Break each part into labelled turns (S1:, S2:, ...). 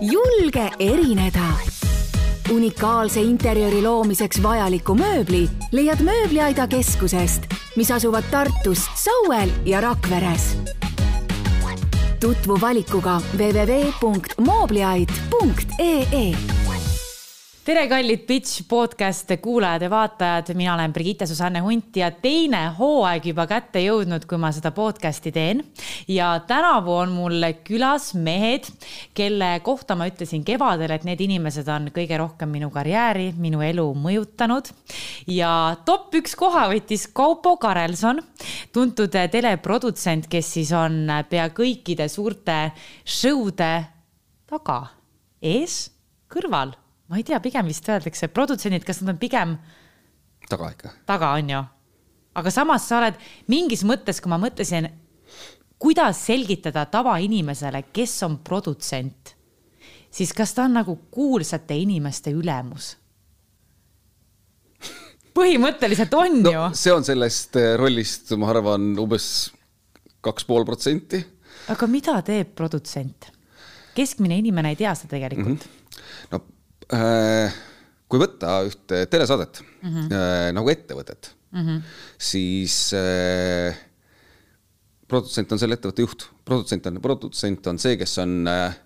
S1: julge erineda. unikaalse interjööri loomiseks vajaliku mööbli leiad mööbliaida keskusest, mis asuvad Tartus, Sauel ja Rakveres. tutvu valikuga www.moobliaid.ee
S2: tere, kallid Pitch podcast'e kuulajad ja vaatajad, mina olen Brigitte Susanne Hunt ja teine hooaeg juba kätte jõudnud, kui ma seda podcast'i teen. ja tänavu on mul külas mehed, kelle kohta ma ütlesin kevadel, et need inimesed on kõige rohkem minu karjääri, minu elu mõjutanud. ja top üks koha võttis Kaupo Karelson, tuntud teleprodutsent, kes siis on pea kõikide suurte show'de taga, ees, kõrval ma ei tea, pigem vist öeldakse, produtsendid, kas nad on pigem
S3: taga ikka.
S2: taga, on ju. aga samas sa oled mingis mõttes, kui ma mõtlesin, kuidas selgitada tavainimesele, kes on produtsent, siis kas ta on nagu kuulsate inimeste ülemus? põhimõtteliselt on no, ju.
S3: see on sellest eh, rollist, ma arvan, umbes kaks pool protsenti.
S2: aga mida teeb produtsent? keskmine inimene ei tea seda tegelikult mm.
S3: -hmm. no kui võtta ühte telesaadet mm -hmm. nagu ettevõtet mm, -hmm. siis äh, produtsent on selle ettevõtte juht, produtsent on, produtsent on see, kes on äh,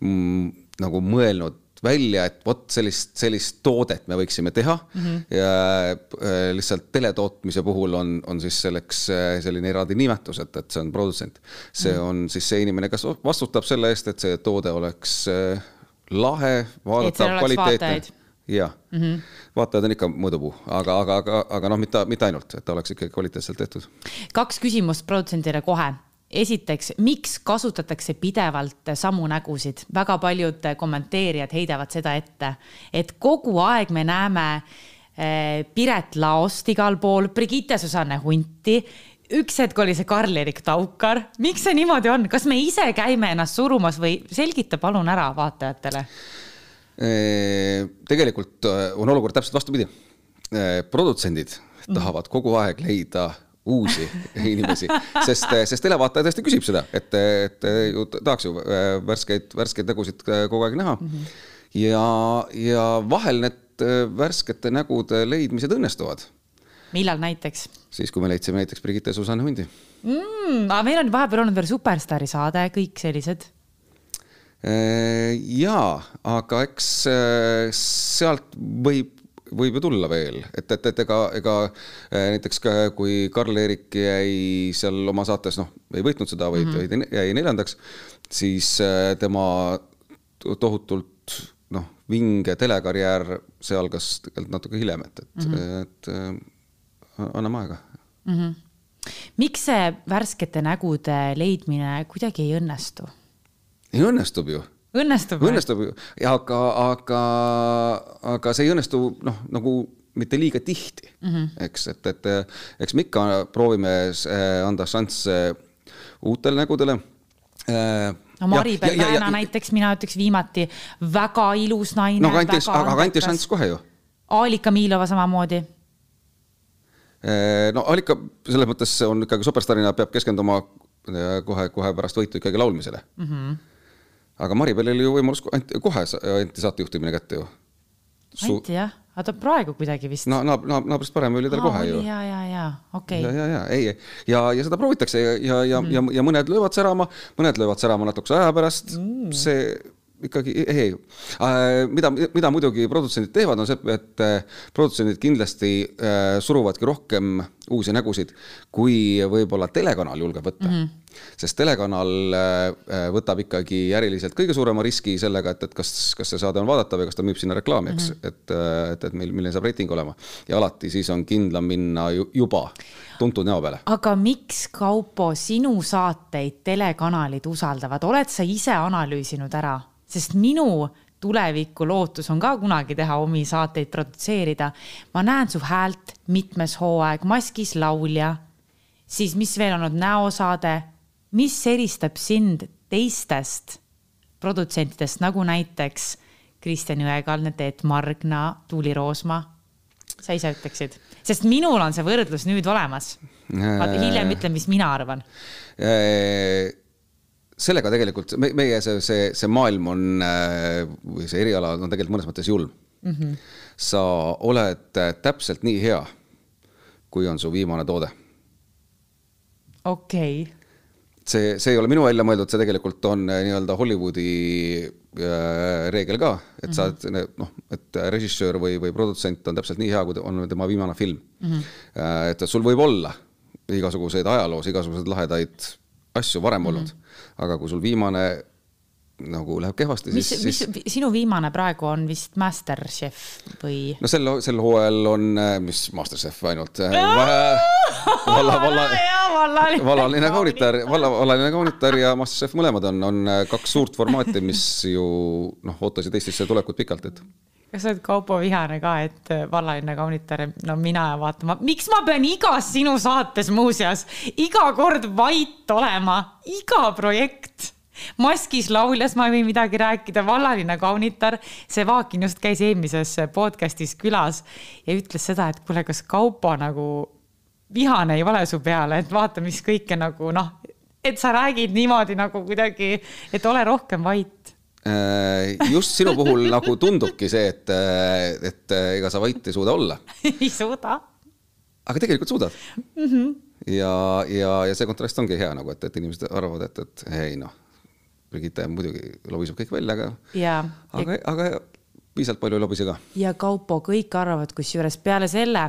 S3: mm, nagu mõelnud välja, et vot sellist, sellist toodet me võiksime teha mm. -hmm. ja äh, lihtsalt teletootmise puhul on, on siis selleks äh, selline eraldi nimetus, et, et see on produtsent. see mm -hmm. on siis see inimene, kes vastutab selle eest, et see toode oleks äh, lahe, vaadatav, kvaliteetne. jah mm -hmm., vaatajad on ikka mõõdupuu, aga, aga, aga, aga noh, mitte, mitte ainult, et ta oleks ikkagi kvaliteetselt tehtud.
S2: kaks küsimust produtsendile kohe esiteks, miks kasutatakse pidevalt samu nägusid, väga paljud kommenteerijad heidavad seda ette, et kogu aeg me näeme eh, Piret Laost igal pool, Brigitte Susanne Hunti üks hetk oli see Karl-Erik Taukar, miks see niimoodi on, kas me ise käime ennast surumas või selgita palun ära vaatajatele?
S3: tegelikult äh, on olukord täpselt vastupidi. produtsendid tahavad kogu aeg leida uusi inimesi, sest, sest televaataja tõesti küsib seda, et, et ju tahaks ju äh, värskeid, värskeid nägusid kogu aeg näha mm. -hmm. ja, ja vahel need äh, värskete nägude leidmised õnnestuvad
S2: millal näiteks?
S3: siis, kui me leidsime näiteks Brigitte Susanne Hundi
S2: mm,. aga meil on vahepeal olnud veel Superstaari saade, kõik sellised.
S3: Äh, jaa, aga eks äh, sealt võib võib ju tulla veel, et, et, et ega, ega äh, näiteks ka, kui Karl-Erik jäi seal oma saates, noh, ei võitnud seda, vaid mm -hmm. jäi neljandaks, siis tema tohutult noh, vinge telekarjäär, see algas tegelikult natuke hiljem, et, et mm, -hmm. et anname aega mm.
S2: -hmm. miks see värskete nägude leidmine kuidagi ei õnnestu?
S3: ei õnnestub ju
S2: õnnestub?
S3: õnnestub ju, aga, aga, aga see ei õnnestu noh, nagu mitte liiga tihti mm, -hmm. eks, et, et eks me ikka proovime äh, anda šansse uutele nägudele.
S2: Äh, no Maribel Väena näiteks, mina ütleks viimati, väga ilus naine. no
S3: aga anti, aga anti šanss kohe ju.
S2: Aalika Miilova samamoodi
S3: Eh, no Allika selles mõttes on ikkagi superstaarina peab keskenduma eh, kohe, kohe pärast võitu ikkagi laulmisele mm. -hmm. aga Maribelil oli ju võimalus anti, kohe anti saatejuhtimine kätte ju.
S2: anti jah, aga ta praegu kuidagi vist.
S3: no naab-, naab, naabrist parem oli tal kohe ju.
S2: ja, ja, ja okei
S3: okay.. ja, ja, ja ei, ja, ja seda proovitakse ja, ja, ja mm, -hmm. ja, ja mõned löövad särama, mõned löövad särama natukese aja pärast mm, -hmm. see ikkagi ei, äh, mida, mida muidugi produtsendid teevad, on see, et äh, produtsendid kindlasti äh, suruvadki rohkem uusi nägusid, kui võib-olla telekanal julgeb võtta mm. -hmm sest telekanal võtab ikkagi äriliselt kõige suurema riski sellega, et, et kas, kas see saade on vaadatav ja kas ta müüb sinna reklaami, eks mm, -hmm. et, et, et meil, milline saab reiting olema. ja alati siis on kindlam minna juba tuntud näo peale.
S2: aga miks, Kaupo, sinu saateid telekanalid usaldavad, oled sa ise analüüsinud ära? Sest minu tuleviku lootus on ka kunagi teha omi saateid produtseerida. ma näen su häält mitmes hooaeg, Maskis laulja, siis mis veel on olnud näosaade, mis eristab sind teistest produtsentidest, nagu näiteks Kristjan Jõekaldne, Teet Margna, Tuuli Roosma? sa ise ütleksid, sest minul on see võrdlus nüüd olemas. hiljem ütlen, mis mina arvan
S3: äh sellega tegelikult me, meie see, see, see maailm on äh, või see eriala on tegelikult mõnes mõttes julm mm. -hmm. sa oled äh, täpselt nii hea, kui on su viimane toode.
S2: okei okay.
S3: see, see ei ole minu välja mõeldud, see tegelikult on äh, nii-öelda Hollywoodi reegel ka, et mm -hmm. sa oled noh, et režissöör või, või produtsent on täpselt nii hea, kui on tema viimane film mm. -hmm. et sul võib olla igasuguseid ajaloos igasuguseid lahedaid asju varem mm -hmm. Aga kui sul viimane nagu läheb kehvasti,
S2: siis,
S3: siis.
S2: sinu viimane praegu on vist Masterchef või?
S3: no sel, sel hooajal on, mis Masterchef ainult valla, valla, vallaline kaunitar, valla, vallaline kaunitar ja Masterchef mõlemad on, on kaks suurt formaati, mis ju noh, ootasid Eestisse tulekut pikalt, et
S2: kas sa oled Kaupo vihane ka, et vallaline kaunitar, no mina vaatama, miks ma pean igas sinu saates muuseas iga kord vait olema, iga projekt. Maskis lauljas ma ei või midagi rääkida, vallaline kaunitar, see Vaakin just käis eelmises podcast'is külas ja ütles seda, et kuule, kas Kaupo nagu vihane ei ole su peale, et vaata, mis kõike nagu noh, et sa räägid niimoodi nagu kuidagi, et ole rohkem vait.
S3: äh, just sinu puhul nagu tundubki see, et, et ega sa vait ei suuda olla
S2: ei suuda.
S3: aga tegelikult suudad mm. -hmm. ja, ja, ja see kontrast ongi hea nagu, et, et inimesed arvavad, et, et ei noh Brigitte muidugi lobiseb kõik välja, aga, aga, aga piisavalt palju ei lobise ka.
S2: ja Kaupo, kõik arvavad kusjuures peale selle,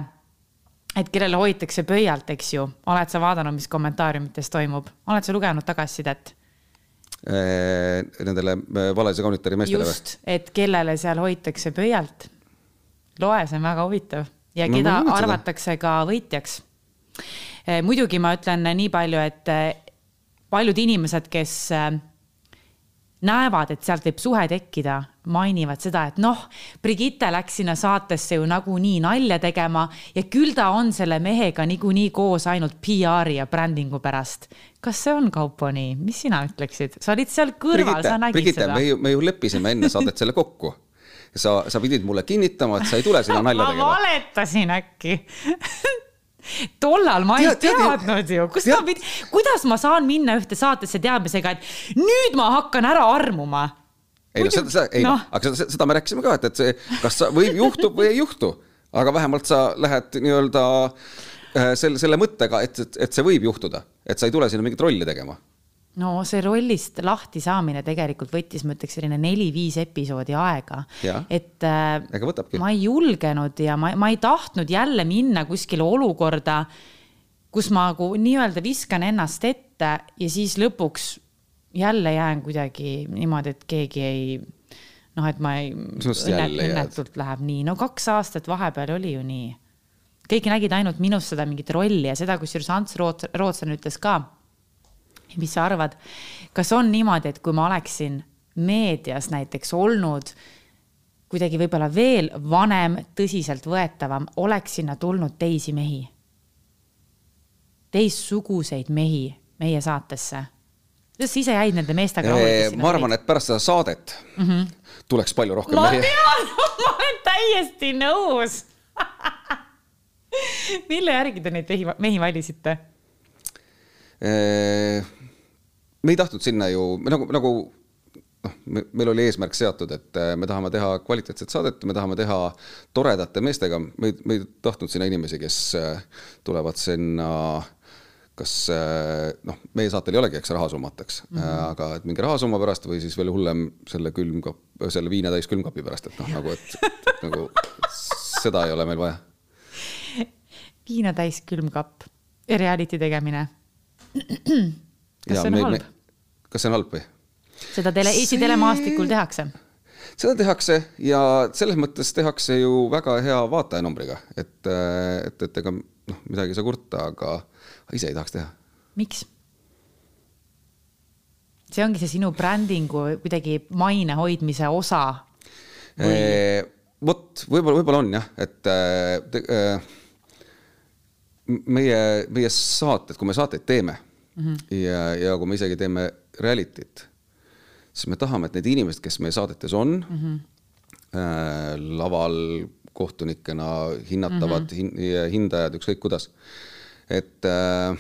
S2: et kellele hoitakse pöialt, eks ju, oled sa vaadanud, mis kommentaariumites toimub, oled sa lugenud tagasisidet?
S3: Nendele äh, valese kaunitari meestele
S2: või? just, et kellele seal hoitakse pöialt. loe, see on väga huvitav ja no, keda arvatakse ka võitjaks. Äh, muidugi ma ütlen nii palju, et äh, paljud inimesed, kes näevad, et sealt võib suhe tekkida, mainivad seda, et noh, Brigitte läks sinna saatesse ju nagunii nalja tegema ja küll ta on selle mehega niikuinii koos ainult PR-i ja brändingu pärast. kas see on, Kaupo, nii, mis sina ütleksid, sa olid seal kõrval, sa nägid
S3: Brigitte,
S2: seda.
S3: me ju, me ju leppisime enne saadet selle kokku. sa, sa pidid mulle kinnitama, et sa ei tule sinna nalja tegema.
S2: ma valetasin äkki tollal ma ei tead, teadnud ju, kus ma pidin, kuidas ma saan minna ühte saatesse teadmisega, et nüüd ma hakkan ära armuma.
S3: ei no seda, seda, ei no. noh, aga seda, seda me rääkisime ka, et, et see, kas sa võib, juhtub või ei juhtu, aga vähemalt sa lähed nii-öelda äh, selle, selle mõttega, et, et, et see võib juhtuda, et sa ei tule sinna mingit rolli tegema
S2: no see rollist lahti saamine tegelikult võttis, ma ütleks, selline neli-viis episoodi aega. et äh, ma ei julgenud ja ma, ma ei tahtnud jälle minna kuskile olukorda, kus ma nagu nii-öelda viskan ennast ette ja siis lõpuks jälle jään kuidagi niimoodi, et keegi ei noh, et ma ei, õnnet, õnnetult läheb nii, no kaks aastat vahepeal oli ju nii. kõik nägid ainult minust seda mingit rolli ja seda, kusjuures Ants Roots, Rootslane ütles ka mis sa arvad, kas on niimoodi, et kui ma oleksin meedias näiteks olnud kuidagi võib-olla veel vanem, tõsiseltvõetavam, oleks sinna tulnud teisi mehi? teistsuguseid mehi meie saatesse? kuidas sa ise jäid nende meestega
S3: rahule? ma arvan, et pärast seda saadet mm -hmm. tuleks palju rohkem
S2: ma mehi. ma tean, ma olen täiesti nõus mille järgi te neid mehi, mehi valisite?
S3: Me ei tahtnud sinna ju, nagu, nagu noh, meil oli eesmärk seatud, et äh, me tahame teha kvaliteetset saadet, me tahame teha toredate meestega, me me ei tahtnud sinna inimesi, kes äh, tulevad sinna kas äh, noh, meie saatel ei olegi, eks rahasummat, eks mm, -hmm. aga et mingi rahasumma pärast või siis veel hullem selle külmkapp, selle viinatäis külmkapi pärast, et noh, nagu, et nagu seda ei ole meil vaja.
S2: viinatäis külmkapp, reality tegemine kas see on halb?
S3: Kas see on halb või?
S2: seda tele, Eesti see... telemaastikul tehakse?
S3: seda tehakse ja selles mõttes tehakse ju väga hea vaatajanumbriga, et, et, et ega noh, midagi ei saa kurta, aga ise ei tahaks teha.
S2: miks? see ongi see sinu brändingu kuidagi maine hoidmise osa
S3: või...? vot, võib-olla, võib-olla on jah, et te, meie, meie saated, kui me saateid teeme mm. -hmm. ja, ja kui me isegi teeme reality't, siis me tahame, et need inimesed, kes meie saadetes on mm, -hmm. äh, laval kohtunikena hinnatavad mm -hmm. hin, hindajad, ükskõik kuidas, et äh,,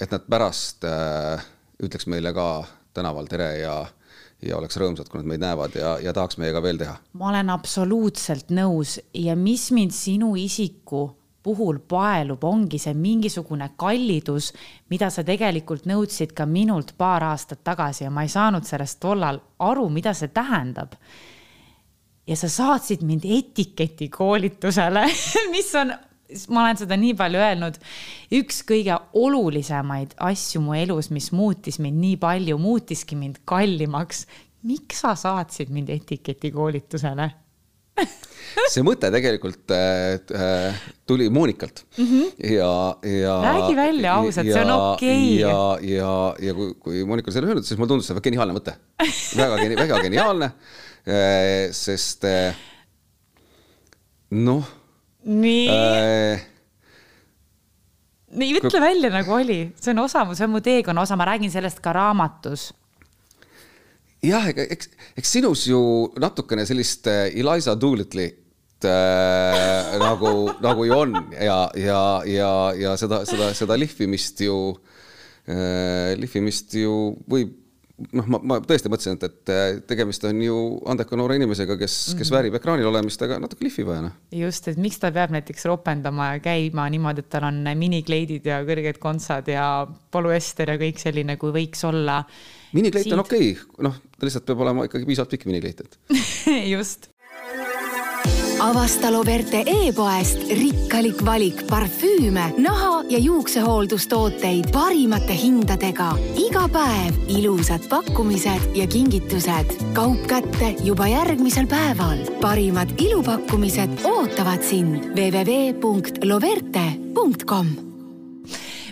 S3: et nad pärast äh, ütleks meile ka tänaval tere ja ja oleks rõõmsad, kui nad meid näevad ja, ja tahaks meiega veel teha.
S2: ma olen absoluutselt nõus ja mis mind sinu isiku puhul paelub, ongi see mingisugune kallidus, mida sa tegelikult nõudsid ka minult paar aastat tagasi ja ma ei saanud sellest tollal aru, mida see tähendab. ja sa saatsid mind etiketikoolitusele mis on ma olen seda nii palju öelnud, üks kõige olulisemaid asju mu elus, mis muutis mind nii palju, muutiski mind kallimaks. miks sa saatsid mind etiketikoolitusele
S3: see mõte tegelikult äh, tuli Monikalt mm -hmm. ja, ja.
S2: räägi välja ausalt, see on okei okay..
S3: ja, ja, ja kui, kui Monika selle öelnud, siis mulle tundus see geniaalne mõte. väga, väga geniaalne äh,, sest äh, noh
S2: nii äh,. nii, ütle välja nagu oli, see on osa, see on mu teekonna osa, ma räägin sellest ka raamatus.
S3: Jah, ega eks, eks sinus ju natukene sellist äh, Eliza Doolittle'it äh, nagu, nagu ju on ja, ja, ja, ja seda, seda, seda lihvimist ju äh,, lihvimist ju võib noh, ma, ma tõesti mõtlesin, et, et tegemist on ju andeka noore inimesega, kes, kes mm -hmm. väärib ekraanil olemist, aga natuke lihvi vaja, noh.
S2: just, et miks ta peab näiteks ropendama ja käima niimoodi, et tal on minikleidid ja kõrged kontsad ja polüester ja kõik selline, kui võiks olla.
S3: Minikleit on okei okay., noh, ta lihtsalt peab olema ikkagi piisavalt pikk minikleit, et
S2: just
S1: avasta Loverte e-poest rikkalik valik parfüüme, naha ja juuksehooldustooteid parimate hindadega. iga päev ilusad pakkumised ja kingitused. kaup kätte juba järgmisel päeval. parimad ilupakkumised ootavad sind www.loverte.com.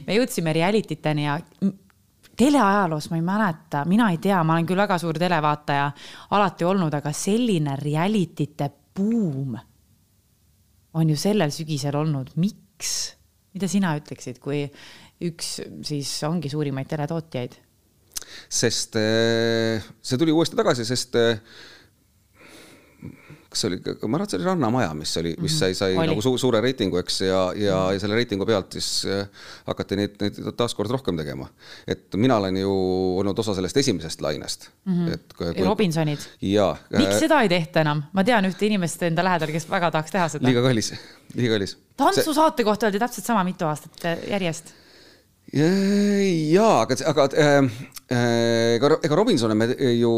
S2: me jõudsime reality teni ja teleajaloos ma ei mäleta, mina ei tea, ma olen küll väga suur televaataja alati olnud, aga selline reality'te buum on ju sellel sügisel olnud, miks? mida sina ütleksid, kui üks siis ongi suurimaid teletootjaid?
S3: sest eh, see tuli uuesti tagasi, sest eh, kas see oli, ma arvan, et see oli Rannamaja, mis oli, mis mhm. sai, sai oli. nagu su suure reitingu, eks, ja, ja, ja selle reitingu pealt siis äh, hakati neid, neid taaskord rohkem tegema. et mina olen ju olnud osa sellest esimesest lainest
S2: mm. -hmm. et kui, kui... Robinsonid?
S3: jaa.
S2: miks seda ei tehta enam? ma tean ühte inimest enda lähedal, kes väga tahaks teha seda.
S3: liiga kallis, liiga kallis.
S2: tantsusaate kohta öeldi täpselt sama mitu aastat järjest
S3: jaa, aga, aga äh, äh, ega, ega Robinsone me ju,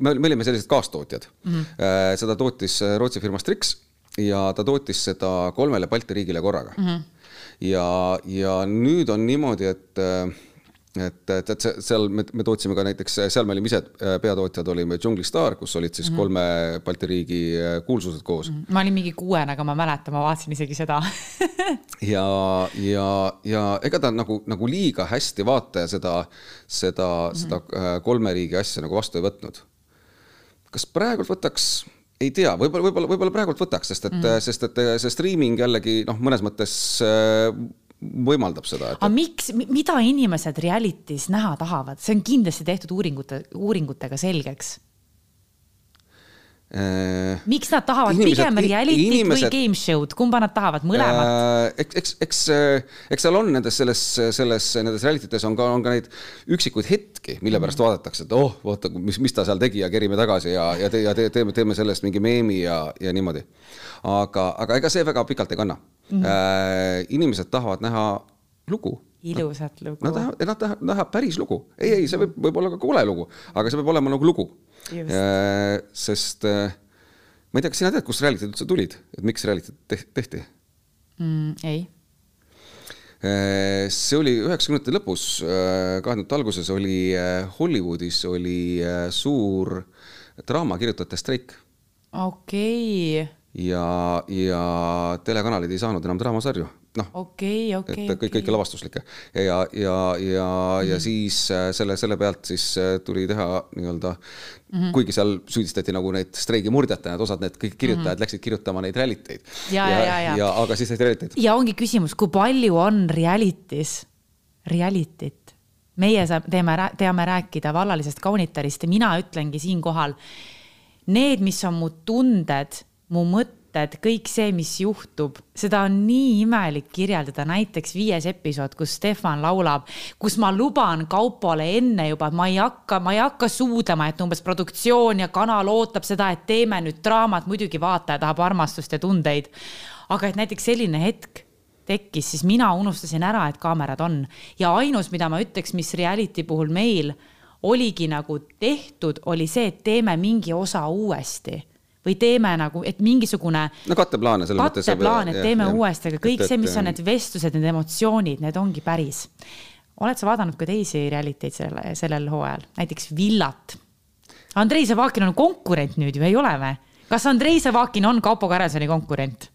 S3: me, me olime sellised kaastootjad mm. -hmm. seda tootis Rootsi firma Strix ja ta tootis seda kolmele Balti riigile korraga mm. -hmm. ja, ja nüüd on niimoodi, et et, et, et seal me, me tootsime ka näiteks, seal me olime ise äh, peatootjad, olime Džungli Star, kus olid siis mm -hmm. kolme Balti riigi äh, kuulsused koos.
S2: -hmm. ma olin mingi kuuene, aga ma mäletan, ma vaatasin isegi seda
S3: ja, ja, ja ega ta nagu, nagu liiga hästi vaataja seda, seda mm, -hmm. seda äh, kolme riigi asja nagu vastu ei võtnud. kas praegult võtaks? ei tea, võib-olla, võib-olla, võib-olla praegult võtaks, sest et mm, -hmm. sest et see streaming jällegi noh, mõnes mõttes võimaldab seda et....
S2: aga miks, mida inimesed reality's näha tahavad, see on kindlasti tehtud uuringute, uuringutega selgeks. Miks nad tahavad inimesed, pigem reality't inimesed, või game show'd, kumba nad tahavad, mõlemat
S3: äh,? eks, eks, eks, äh, eks seal on nendes selles, selles, nendes reality tes on ka, on ka neid üksikuid hetki, mille pärast mm. vaadatakse, et oh, vaata, mis, mis ta seal tegi ja kerime tagasi ja, ja, te, ja te, teeme, teeme sellest mingi meemi ja, ja niimoodi. aga, aga ega see väga pikalt ei kanna mm. -hmm. inimesed tahavad näha lugu.
S2: ilusat lugu.
S3: Nad tahavad, nad tahavad näha päris lugu. ei, ei, see võib, võib olla ka kole lugu, aga see peab olema nagu lugu. Äh, sest äh, ma ei tea, kas sina tead, kust reality'd üldse tulid, et miks reality'd tehti?
S2: Mm,? ei.
S3: See oli üheksakümnendate lõpus, kahe tuhandete alguses oli Hollywoodis oli suur draamakirjutajate streik.
S2: okei. Okay
S3: ja, ja telekanalid ei saanud enam draamasarju, noh
S2: okay,. Okay,
S3: et kõik, kõike lavastuslikke ja, ja, ja, ja mm, -hmm. ja siis äh, selle, selle pealt siis äh, tuli teha nii-öelda mm, -hmm. kuigi seal süüdistati nagu neid streigimurdjatena, et osad need kõik kirjutajad mm -hmm. läksid kirjutama neid reality eid.
S2: ja, ja, ja, ja,
S3: ja, aga siis tehti reality eid.
S2: ja ongi küsimus, kui palju on reality's reality't? meie teeme, teame rääkida vallalisest kaunitarist ja mina ütlengi siinkohal, need, mis on mu tunded mu mõtted mõtted, kõik see, mis juhtub, seda on nii imelik kirjeldada, näiteks viies episood, kus Stefan laulab, kus ma luban Kaupole enne juba, ma ei hakka, ma ei hakka suudlema, et umbes produktsioon ja kanal ootab seda, et teeme nüüd draamat, muidugi vaataja tahab armastust ja tundeid. aga et näiteks selline hetk tekkis, siis mina unustasin ära, et kaamerad on. Ja ainus, mida ma ütleks, mis reality puhul meil oligi nagu tehtud, oli see, et teeme mingi osa uuesti või teeme nagu, et mingisugune
S3: no katteplaane selles mõttes.
S2: katteplaan, et teeme uuesti, aga kõik see, mis on need vestlused, need emotsioonid, need ongi päris. oled sa vaadanud ka teisi reality eid selle, sellel hooajal, näiteks Villat? Andrei Zavakin on konkurent nüüd ju, ei ole või? kas Andrei Zavakin on Kaupo Kärelsoni konkurent?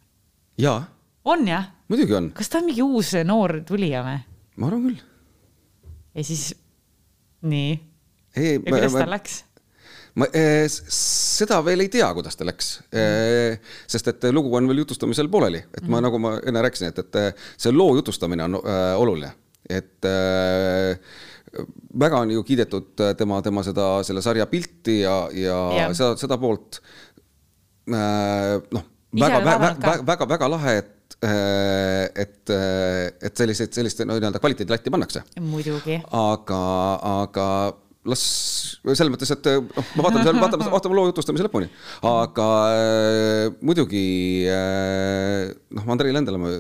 S3: jaa,
S2: on jah?
S3: muidugi on,
S2: kas ta on mingi uus noor tulija või?
S3: ma arvan küll.
S2: ja siis, nii,
S3: ei,
S2: ja kuidas tal läks?
S3: Ma eh, seda veel ei tea, kuidas ta läks. Eh,, sest et lugu on veel jutustamisel pooleli, et ma nagu ma enne rääkisin, et, et see loo jutustamine on eh, oluline, et eh, väga on ju kiidetud tema, tema seda, selle sarja pilti ja, ja
S2: Jah.
S3: seda, seda poolt. Eh, noh, väga, väga väga, väga, väga lahe, et, et, et selliseid, sellist no nii-öelda kvaliteedilatti pannakse.
S2: Muidugi.
S3: aga, aga las selles mõttes, et noh, ma vaatan seal, vaatame, vaatame loo jutustamise lõpuni, aga äh, muidugi äh, noh, Andrei Lendele ma,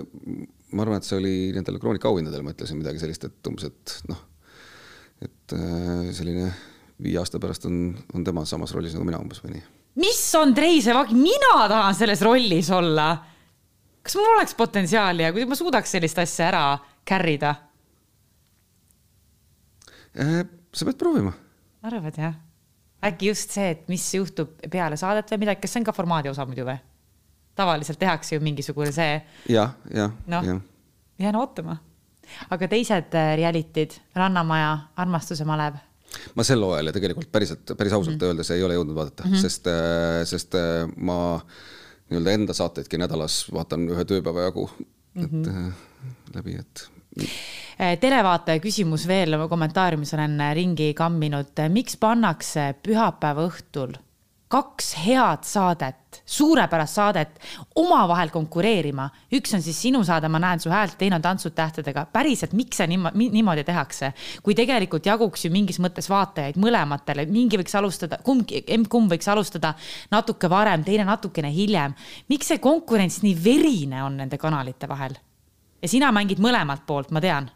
S3: ma arvan, et see oli nendel Kroonika auhindadel, ma ütlesin midagi sellist, et umbes, et noh, et äh, selline viie aasta pärast on, on tema samas rollis nagu mina umbes või nii.
S2: mis Andrei Zavakin, mina tahan selles rollis olla. kas mul oleks potentsiaali ja kui ma suudaks sellist asja ära carry da?
S3: Äh, sa pead proovima.
S2: arvad jah? äkki just see, et mis juhtub peale saadet või midagi, kas see on ka formaadi osa muidu või? tavaliselt tehakse ju mingisugune see,
S3: jah, jah,
S2: noh
S3: jah,
S2: jään ootama. aga teised äh, reality'd, Rannamaja, Armastuse malev,
S3: ma sel hooajal ja tegelikult päriselt, päris ausalt mm öeldes ei ole jõudnud vaadata mm, -hmm. sest, sest äh, ma nii-öelda enda saateidki nädalas vaatan ühe tööpäeva jagu, et mm -hmm. läbi, et
S2: televaataja küsimus veel kommentaariumis olen äh, ringi kamminud, miks pannakse pühapäeva õhtul kaks head saadet, suurepärast saadet omavahel konkureerima, üks on siis sinu saade Ma näen su häält, teine on Tantsud tähtedega, päriselt, miks see niimoodi tehakse, kui tegelikult jaguks ju mingis mõttes vaatajaid mõlematele, mingi võiks alustada, kumbki, emb-kumb võiks alustada natuke varem, teine natukene hiljem. miks see konkurents nii verine on nende kanalite vahel? Ja sina mängid mõlemalt poolt, ma tean.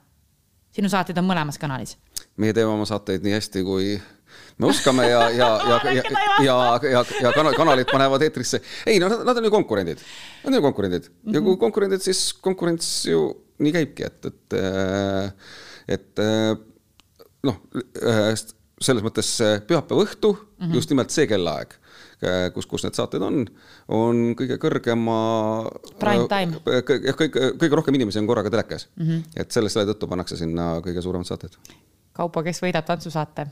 S2: sinu saated on mõlemas kanalis.
S3: meie teeme oma saateid nii hästi, kui me oskame ja, ja, ja, ja, ja, ja, ja kanal, kanalid panevad eetrisse. ei no nad, nad on ju konkurendid, nad on ju konkurendid ja kui konkurendid, siis konkurents ju nii käibki, et, et, et noh, selles mõttes pühapäeva õhtu mm, -hmm. just nimelt see kellaaeg, kus, kus need saated on, on kõige kõrgema.
S2: Prime time.
S3: jah, kõige, kõige rohkem inimesi on korraga telekas mm. -hmm. et selle, selle tõttu pannakse sinna kõige suuremad saated
S2: Kaupo, kes võidab tantsusaate?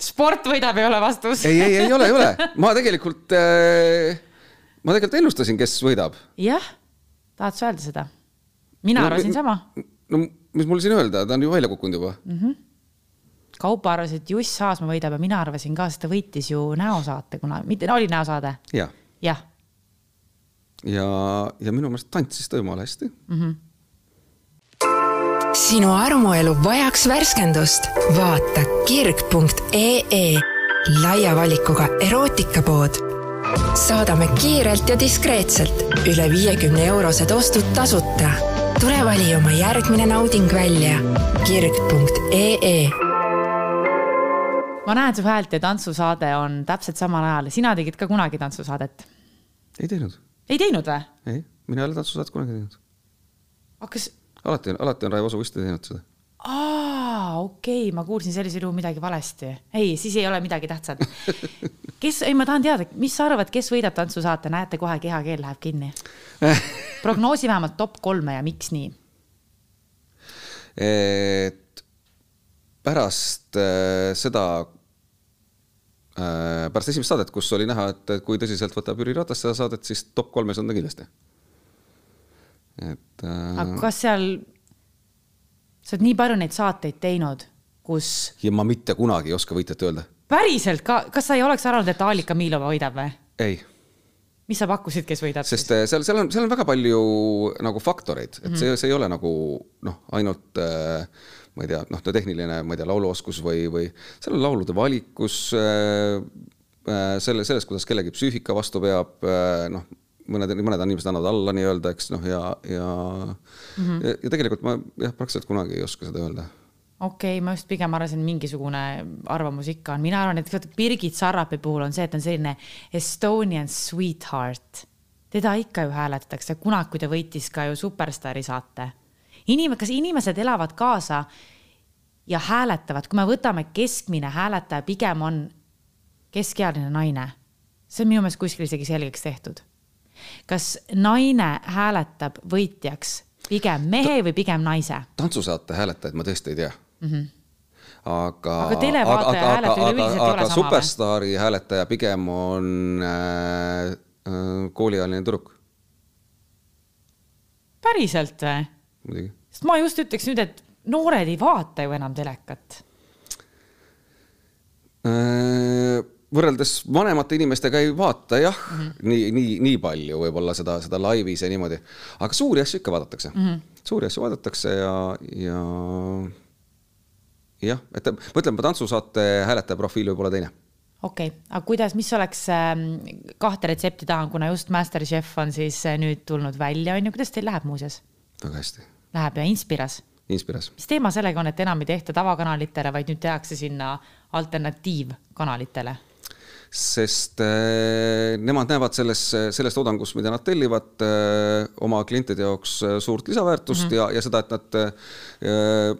S2: sport võidab, ei ole vastus.
S3: ei, ei, ei ole, ei ole, ma tegelikult äh,, ma tegelikult ennustasin, kes võidab.
S2: jah, tahad sa öelda seda? mina
S3: No,
S2: arvasin sama.
S3: no mis mul siin öelda, ta on ju välja kukkunud juba mm..
S2: Kaupo arvas, et Juss Haasma võidab ja mina arvasin ka, sest ta võitis ju näosaate, kuna, mitte, oli näosaade?
S3: ja,
S2: jah,
S3: ja, ja minu meelest tantsis ta jumala hästi mm..
S4: sinu armuelu vajaks värskendust? vaata kirg.ee laia valikuga erootikapood. saadame kiirelt ja diskreetselt üle viiekümne eurosed ostud tasuta. tule vali oma järgmine nauding välja kirg.ee
S2: ma näen su häält ja tantsusaade on täpselt samal ajal, sina tegid ka kunagi tantsusaadet.
S3: ei teinud,
S2: ei teinud või?
S3: ei, mina ei ole tantsusaadet kunagi teinud.
S2: hakkas,
S3: alati on, alati on Raivo Suiste teinud seda.
S2: aa, okei okay,, ma kuulsin sellisel juhul midagi valesti. ei, siis ei ole midagi tähtsat. kes, ei, ma tahan teada, mis sa arvad, kes võidab tantsusaate, näete kohe kehakeel läheb kinni. prognoosi vähemalt top kolme ja miks nii?
S3: et pärast äh, seda pärast esimest saadet, kus oli näha, et kui tõsiselt võtab Jüri Ratas seda saadet, siis top kolmes on ta kindlasti. et äh,
S2: aga kas seal, sa oled nii palju neid saateid teinud, kus
S3: ja ma mitte kunagi ei oska võitjat öelda.
S2: päriselt ka, kas sa ei oleks arvanud, et Alika Miilova võidab või?
S3: ei,
S2: mis sa pakkusid, kes võidab
S3: sest äh, seal, seal on, seal on väga palju nagu faktoreid, et see, see ei ole nagu noh, ainult äh, ma ei tea, noh, ta tehniline, ma ei tea, lauluoskus või, või seal on laulude valikus äh,, äh, selle, selles, kuidas kellegi psüühika vastu peab äh,, noh, mõned, mõned inimesed annavad alla nii-öelda, eks noh, ja, ja mm, -hmm. ja, ja tegelikult ma jah, praktiliselt kunagi ei oska seda öelda
S2: okei okay,, ma just pigem arvasin, mingisugune arvamus ikka on, mina arvan, et Birgit Sarrapi puhul on see, et on selline Estonian sweetheart. teda ikka ju hääletatakse, kunagi ta võitis ka ju Superstaari saate. Inim-, kas inimesed elavad kaasa ja hääletavad, kui me võtame keskmine hääletaja, pigem on keskealine naine. see on minu meelest kuskil isegi selgeks tehtud. kas naine hääletab võitjaks pigem mehe või pigem naise?
S3: tantsusaate hääletajaid ma tõesti ei tea mm. -hmm aga,
S2: aga üleüldiselt ei ole sama
S3: superstaari hääletaja pigem on äh, äh, kooliealine tüdruk.
S2: päriselt või?
S3: muidugi.
S2: Sest ma just ütleks nüüd, et noored ei vaata ju enam telekat
S3: äh, võrreldes vanemate inimestega ei vaata jah mm, -hmm. nii, nii, nii palju võib-olla seda, seda laivis ja niimoodi, aga suuri asju ikka vaadatakse mm. -hmm. suuri asju vaadatakse ja, ja jah, et ma ütlen, tantsusaate hääletaja profiil võib olla teine
S2: okei okay., aga kuidas, mis oleks ähm, kahte retsepti tahan, kuna just Masterchef on siis äh, nüüd tulnud välja, on ju, kuidas teil läheb muuseas?
S3: väga hästi.
S2: Läheb ja Inspiras?
S3: Inspiras.
S2: mis teema sellega on, et enam ei tehta tavakanalitele, vaid nüüd tehakse sinna alternatiivkanalitele?
S3: sest äh, nemad näevad selles, selles toodangus, mida nad tellivad äh,, oma klientide jaoks äh, suurt lisaväärtust mm -hmm. ja, ja seda, et nad äh,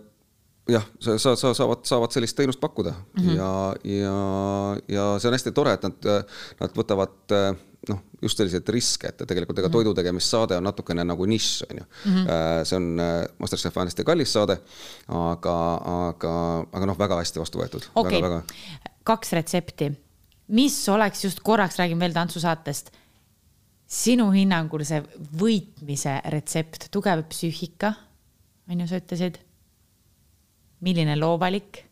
S3: jah, sa, sa, sa saavad, saavad sellist teenust pakkuda mm -hmm. ja, ja, ja see on hästi tore, et nad, nad võtavad noh, just selliseid riske, et tegelikult ega mm -hmm. toidu tegemissaade on natukene nagu nišš, on ju mm. -hmm. see on Masterchef on hästi kallis saade, aga, aga, aga noh, väga hästi vastu võetud.
S2: okei kaks retsepti. mis oleks just korraks, räägin veel tantsusaatest, sinu hinnangul see võitmise retsept, tugev psüühika, on ju, sa ütlesid milline loovalik?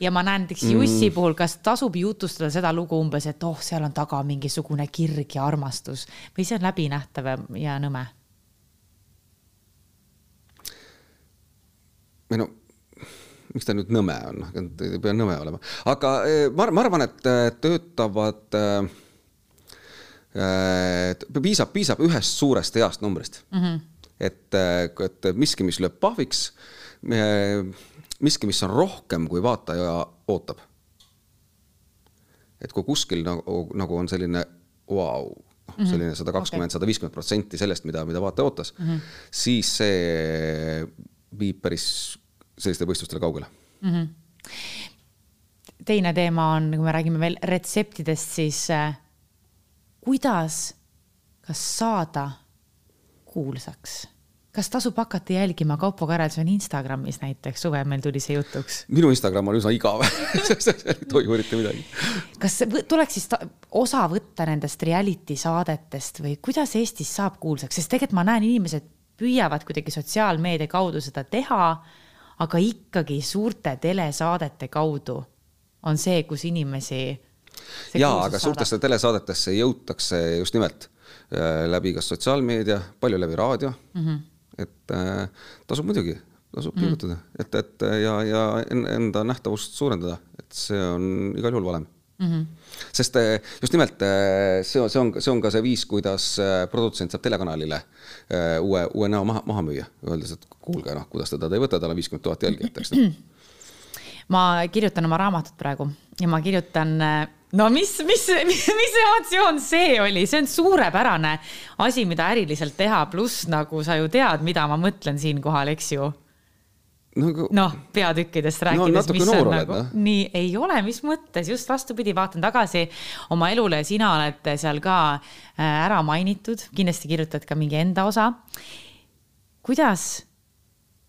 S2: Ja ma näen näiteks Jussi mm. puhul, kas tasub jutustada seda lugu umbes, et oh, seal on taga mingisugune kirg ja armastus või see on läbinähtav ja nõme?
S3: või no, miks ta nüüd nõme on, ei pea nõme olema, aga eh, ma, ma arvan, et eh, töötavad äh, piisab, piisab ühest suurest heast numbrist mm. -hmm. et, et miski, mis lööb pahviks miski, mis on rohkem, kui vaataja ootab. et kui kuskil nagu, nagu on selline vau wow,, noh mhm. selline sada kakskümmend, sada viiskümmend protsenti sellest, mida, mida vaataja ootas mm, -hmm. siis see viib päris sellistele võistlustele kaugele mm. -hmm.
S2: teine teema on, kui me räägime veel retseptidest, siis äh, kuidas, kas saada kuulsaks kas tasub hakata jälgima Kaupo Karelsoni Instagramis näiteks, suvel meil tuli see jutuks?
S3: minu Instagram on üsna igav ei toimu eriti midagi.
S2: kas tuleks siis osa võtta nendest reality saadetest või kuidas Eestis saab kuulsaks, sest tegelikult ma näen, inimesed püüavad kuidagi sotsiaalmeedia kaudu seda teha, aga ikkagi suurte telesaadete kaudu on see, kus inimesi.
S3: jaa, aga saadab. suurtesse telesaadetesse jõutakse just nimelt äh, läbi kas sotsiaalmeedia, palju läbi raadio mm. -hmm et äh, tasub muidugi, tasub mm. pingutada, et, et ja, ja enda nähtavust suurendada, et see on igal juhul valem mm. -hmm. sest äh, just nimelt äh, see on, see on, see on ka see viis, kuidas produtsent saab telekanalile uue, uue näo maha, maha müüa, öeldes, et kuulge, noh, kuidas te teda ei võta, tal on viiskümmend tuhat jälgijat, eks
S2: ma kirjutan oma raamatut praegu ja ma kirjutan no mis, mis, mis, emotsioon see oli, see on suurepärane asi, mida äriliselt teha, pluss nagu sa ju tead, mida ma mõtlen siinkohal, eks ju
S3: nagu....
S2: noh, peatükkidest rääkides no,, mis on nagu no., nii ei ole, mis mõttes, just vastupidi, vaatan tagasi oma elule sina oled seal ka äh, ära mainitud, kindlasti kirjutad ka mingi enda osa. kuidas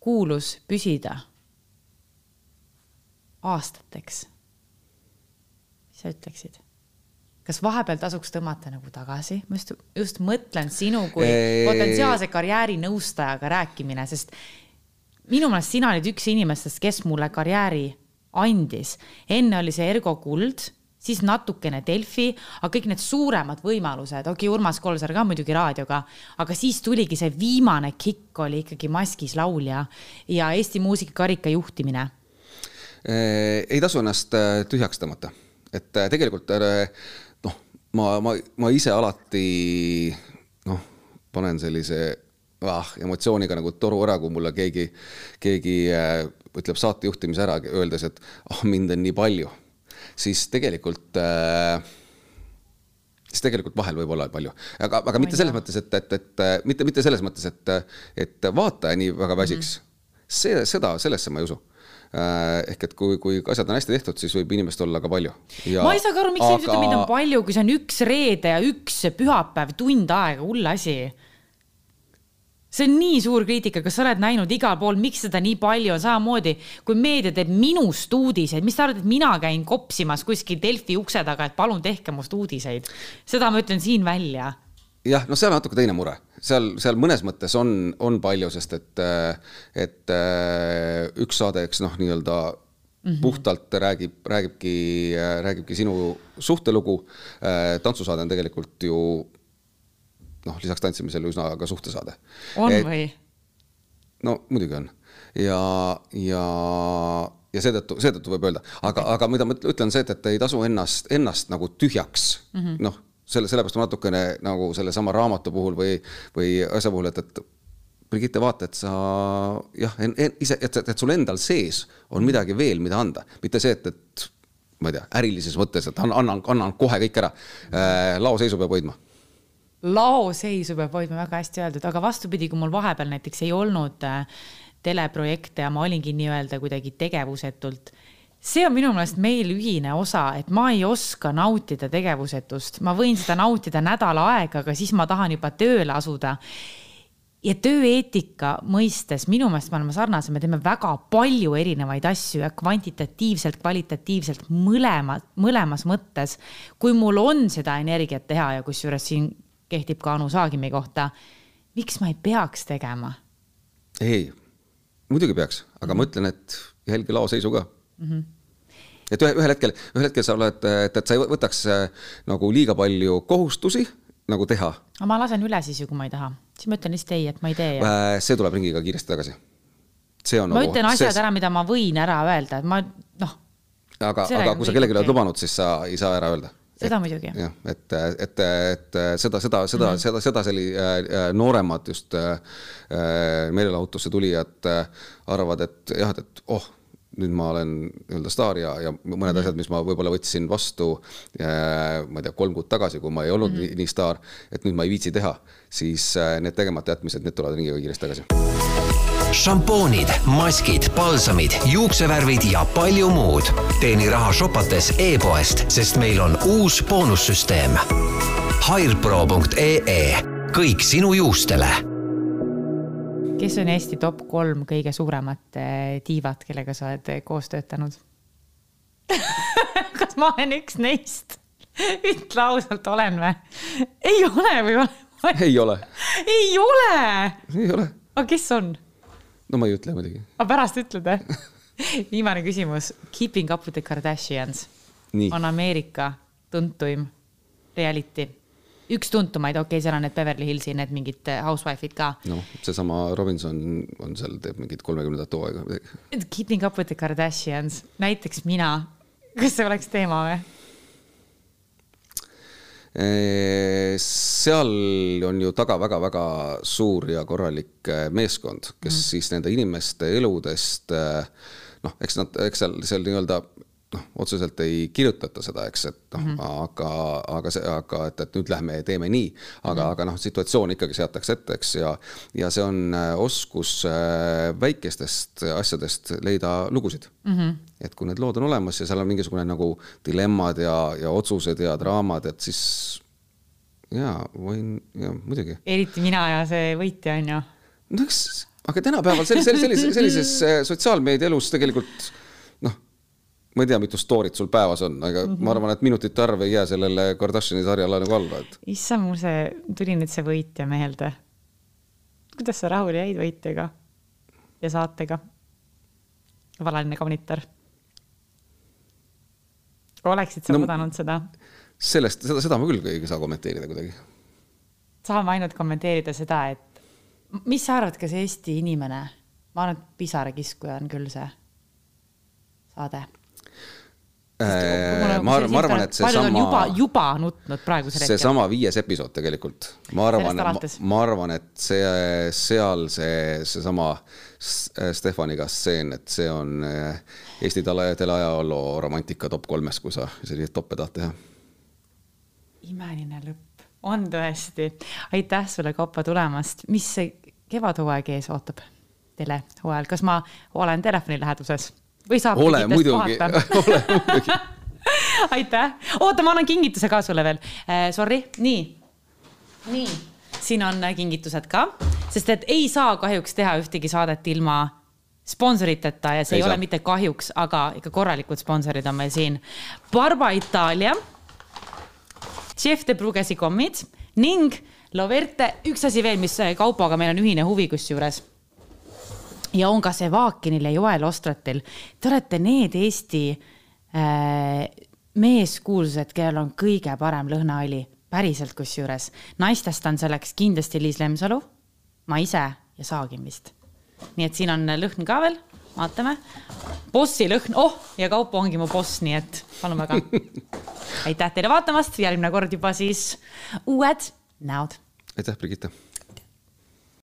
S2: kuulus püsida aastateks sa ütleksid? kas vahepeal tasuks tõmmata nagu tagasi, ma just, just mõtlen sinu kui eee... potentsiaalse karjäärinõustajaga rääkimine, sest minu meelest sina olid üks inimestest, kes mulle karjääri andis. enne oli see Ergo Kuld, siis natukene Delfi, aga kõik need suuremad võimalused, okei okay,, Urmas Kolsaar ka muidugi raadioga, aga siis tuligi see viimane kikk oli ikkagi Maskis laulja ja Eesti muusikakarika juhtimine.
S3: ei tasu ennast äh, tühjaks tõmmata, et äh, tegelikult noh, ma, ma, ma ise alati noh, panen sellise ah, emotsiooniga nagu toru ära, kui mulle keegi, keegi äh, ütleb saate juhtimise ära, öeldes, et ah mind on nii palju, siis tegelikult äh, siis tegelikult vahel võib olla palju, aga, aga mitte selles mõttes, et, et, et mitte, mitte selles mõttes, et, et vaataja nii väga väsiks mm. -hmm. see, seda, sellesse ma ei usu äh, ehk et kui, kui asjad on hästi tehtud, siis võib inimest olla ka palju.
S2: ma ei saa ka aru, miks inimesed aga... ütlevad, mind on palju, kui see on üks reede ja üks pühapäev, tund aega, hull asi see on nii suur kriitika, kas sa oled näinud igal pool, miks seda nii palju on, samamoodi kui meedia teeb minust uudiseid, mis sa arvad, et mina käin kopsimas kuskil Delfi ukse taga, et palun tehke must uudiseid. seda ma ütlen siin välja.
S3: Jah, no seal on natuke teine mure, seal, seal mõnes mõttes on, on palju, sest et, et üks saade, eks noh, nii-öelda Mm -hmm. puhtalt räägib, räägibki, räägibki sinu suhtelugu. tantsusaade on tegelikult ju noh, lisaks tantsimisele üsna ka suhtesaade.
S2: on et, või?
S3: no muidugi on ja, ja, ja seetõttu, seetõttu võib öelda, aga, aga mida ma ütlen, see, et, et ei tasu ennast, ennast nagu tühjaks mm -hmm. noh, selle, sellepärast ma natukene nagu sellesama raamatu puhul või, või asja puhul, et, et Brigitte, vaata, et sa jah, ise, et, et sul endal sees on midagi veel, mida anda, mitte see, et, et ma ei tea, ärilises mõttes, et annan, annan, kohe kõik ära. Äh,. laoseisu peab hoidma.
S2: Laoseisu peab hoidma, väga hästi öeldud, aga vastupidi, kui mul vahepeal näiteks ei olnud äh, teleprojekte ja ma olingi nii-öelda kuidagi tegevusetult see on minu meelest meil ühine osa, et ma ei oska nautida tegevusetust, ma võin seda nautida nädal aega, aga siis ma tahan juba tööle asuda. ja tööeetika mõistes minu meelest me oleme sarnased, me teeme väga palju erinevaid asju ja kvantitatiivselt, kvalitatiivselt mõlema, mõlemas mõttes. kui mul on seda energiat teha ja kusjuures siin kehtib ka Anu Saagimi kohta. miks ma ei peaks tegema?
S3: ei, muidugi peaks, aga ma ütlen, et jälgi laoseisu ka mm. -hmm et ühe, ühel hetkel, ühel hetkel sa oled, et, et sa ei võtaks äh, nagu liiga palju kohustusi nagu teha.
S2: aga ma lasen üle siis ju, kui ma ei taha, siis ma ütlen lihtsalt ei, et ma ei tee.
S3: Äh, see tuleb ringiga kiiresti tagasi. see on
S2: ma nagu, ütlen asjad see... ära, mida ma võin ära öelda, et ma noh.
S3: aga, aga kui sa kellelegi oled lubanud, siis sa ei saa ära öelda
S2: seda muidugi.
S3: jah, et, et, et seda, seda, seda mm, -hmm. seda, seda selli- äh, äh,, nooremad just äh, meelelahutusse tulijad äh, arvavad, et jah, et oh, nüüd ma olen nii-öelda staar ja, ja mõned mm -hmm. asjad, mis ma võib-olla võtsin vastu äh, ma ei tea, kolm kuud tagasi, kui ma ei olnud mm -hmm. nii, nii staar, et nüüd ma ei viitsi teha, siis äh, need tegemata jätmised, need tulevad ringiga kiiresti tagasi
S5: šampoonid, maskid, palsamid, juuksevärvid ja palju muud. teeni raha shopates e-poest, sest meil on uus boonussüsteem. Hairpro.ee, kõik sinu juustele.
S2: Kes on Eesti top kolm kõige suuremat tiivat, kellega sa oled koos töötanud kas ma olen üks neist? ütle ausalt, olen või? ei ole või ole?
S3: ei ole.
S2: ei ole?
S3: ei ole.
S2: aga kes on?
S3: no ma ei ütle muidugi.
S2: aga pärast ütled jah viimane küsimus. Keeping up with the Kardashians Nii. on Ameerika tuntuim reality. Üks tuntumaid, okei okay,, seal on need Beverly Hillsi, need mingid äh, housewife'id ka.
S3: noh, seesama Robinson on seal, teeb mingit kolmekümnendat hooaega.
S2: Keeping up with the Kardashians, näiteks mina, kas see oleks teema või?
S3: seal on ju taga väga-väga suur ja korralik äh, meeskond, kes mm. siis nende inimeste eludest äh, noh, eks nad, eks seal, seal nii-öelda noh, otseselt ei kirjutata seda, eks, et noh mm -hmm., aga, aga see, aga et, et nüüd lähme ja teeme nii, aga mm, -hmm. aga noh, situatsioon ikkagi seatakse ette, eks, ja ja see on äh, oskus väikestest asjadest leida lugusid mm. -hmm. et kui need lood on olemas ja seal on mingisugune nagu dilemmad ja, ja otsused ja draamad, et siis jaa, võin, jaa, muidugi.
S2: eriti mina ja see võitja on ju.
S3: no eks, aga tänapäeval sellises, sellises, sellises äh, sotsiaalmeedia elus tegelikult ma ei tea, mitu story't sul päevas on, aga mm -hmm. ma arvan, et minutite arv ei jää sellele Kardashini sarjale nagu alla, et.
S2: issand, mul see, tuli nüüd see võitja meelde. kuidas sa rahule jäid võitjaga ja saatega? valaline kaunitar oleksid sa
S3: no,
S2: oodanud seda?
S3: sellest, seda, seda ma küll ei saa kommenteerida kuidagi.
S2: saame ainult kommenteerida seda, et mis sa arvad, kas Eesti inimene, ma arvan, et pisarakiskuja on küll see saade.
S3: Äh, ma arvan, ma arvan, et
S2: on juba,
S3: seesama,
S2: juba nutnud praegusel hetkel.
S3: seesama viies episood tegelikult, ma arvan ma arvan, et see, seal see, seesama S- Stefaniga stseen, et see on äh, Eesti tele, teleajaloo romantika top kolmes, kui sa selliseid toppe tahad teha.
S2: imeline lõpp, on tõesti. aitäh sulle, Kaupo, tulemast. mis see kevadhooaeg ees ootab telehooajal, kas ma olen telefoni läheduses või saab
S3: ole muidugi, ole muidugi.
S2: aitäh, oota, ma annan kingituse ka sulle veel äh,. Sorry, nii, nii, siin on äh, kingitused ka, sest et ei saa kahjuks teha ühtegi saadet ilma sponsoriteta ja see
S3: ei,
S2: Ei
S3: saa.
S2: ole mitte kahjuks, aga ikka korralikud sponsorid on meil siin. Barba Itaalia, Chef de Brugesi kommid ning Loverte, üks asi veel, mis äh, Kaupoga meil on ühine huvi kusjuures ja on ka Sevakinil ja Joel Ostratil. Te olete need Eesti äh, meeskuulsused, kellel on kõige parem lõhnaõli, päriselt kusjuures. naistest on selleks kindlasti Liis Lemsalu, ma ise ja Saagim vist. nii et siin on lõhn ka veel, vaatame. bossi lõhn, oh ja Kaupo ongi mu boss, nii et palun väga. aitäh teile vaatamast, järgmine kord juba siis uued näod
S3: aitäh, Brigitte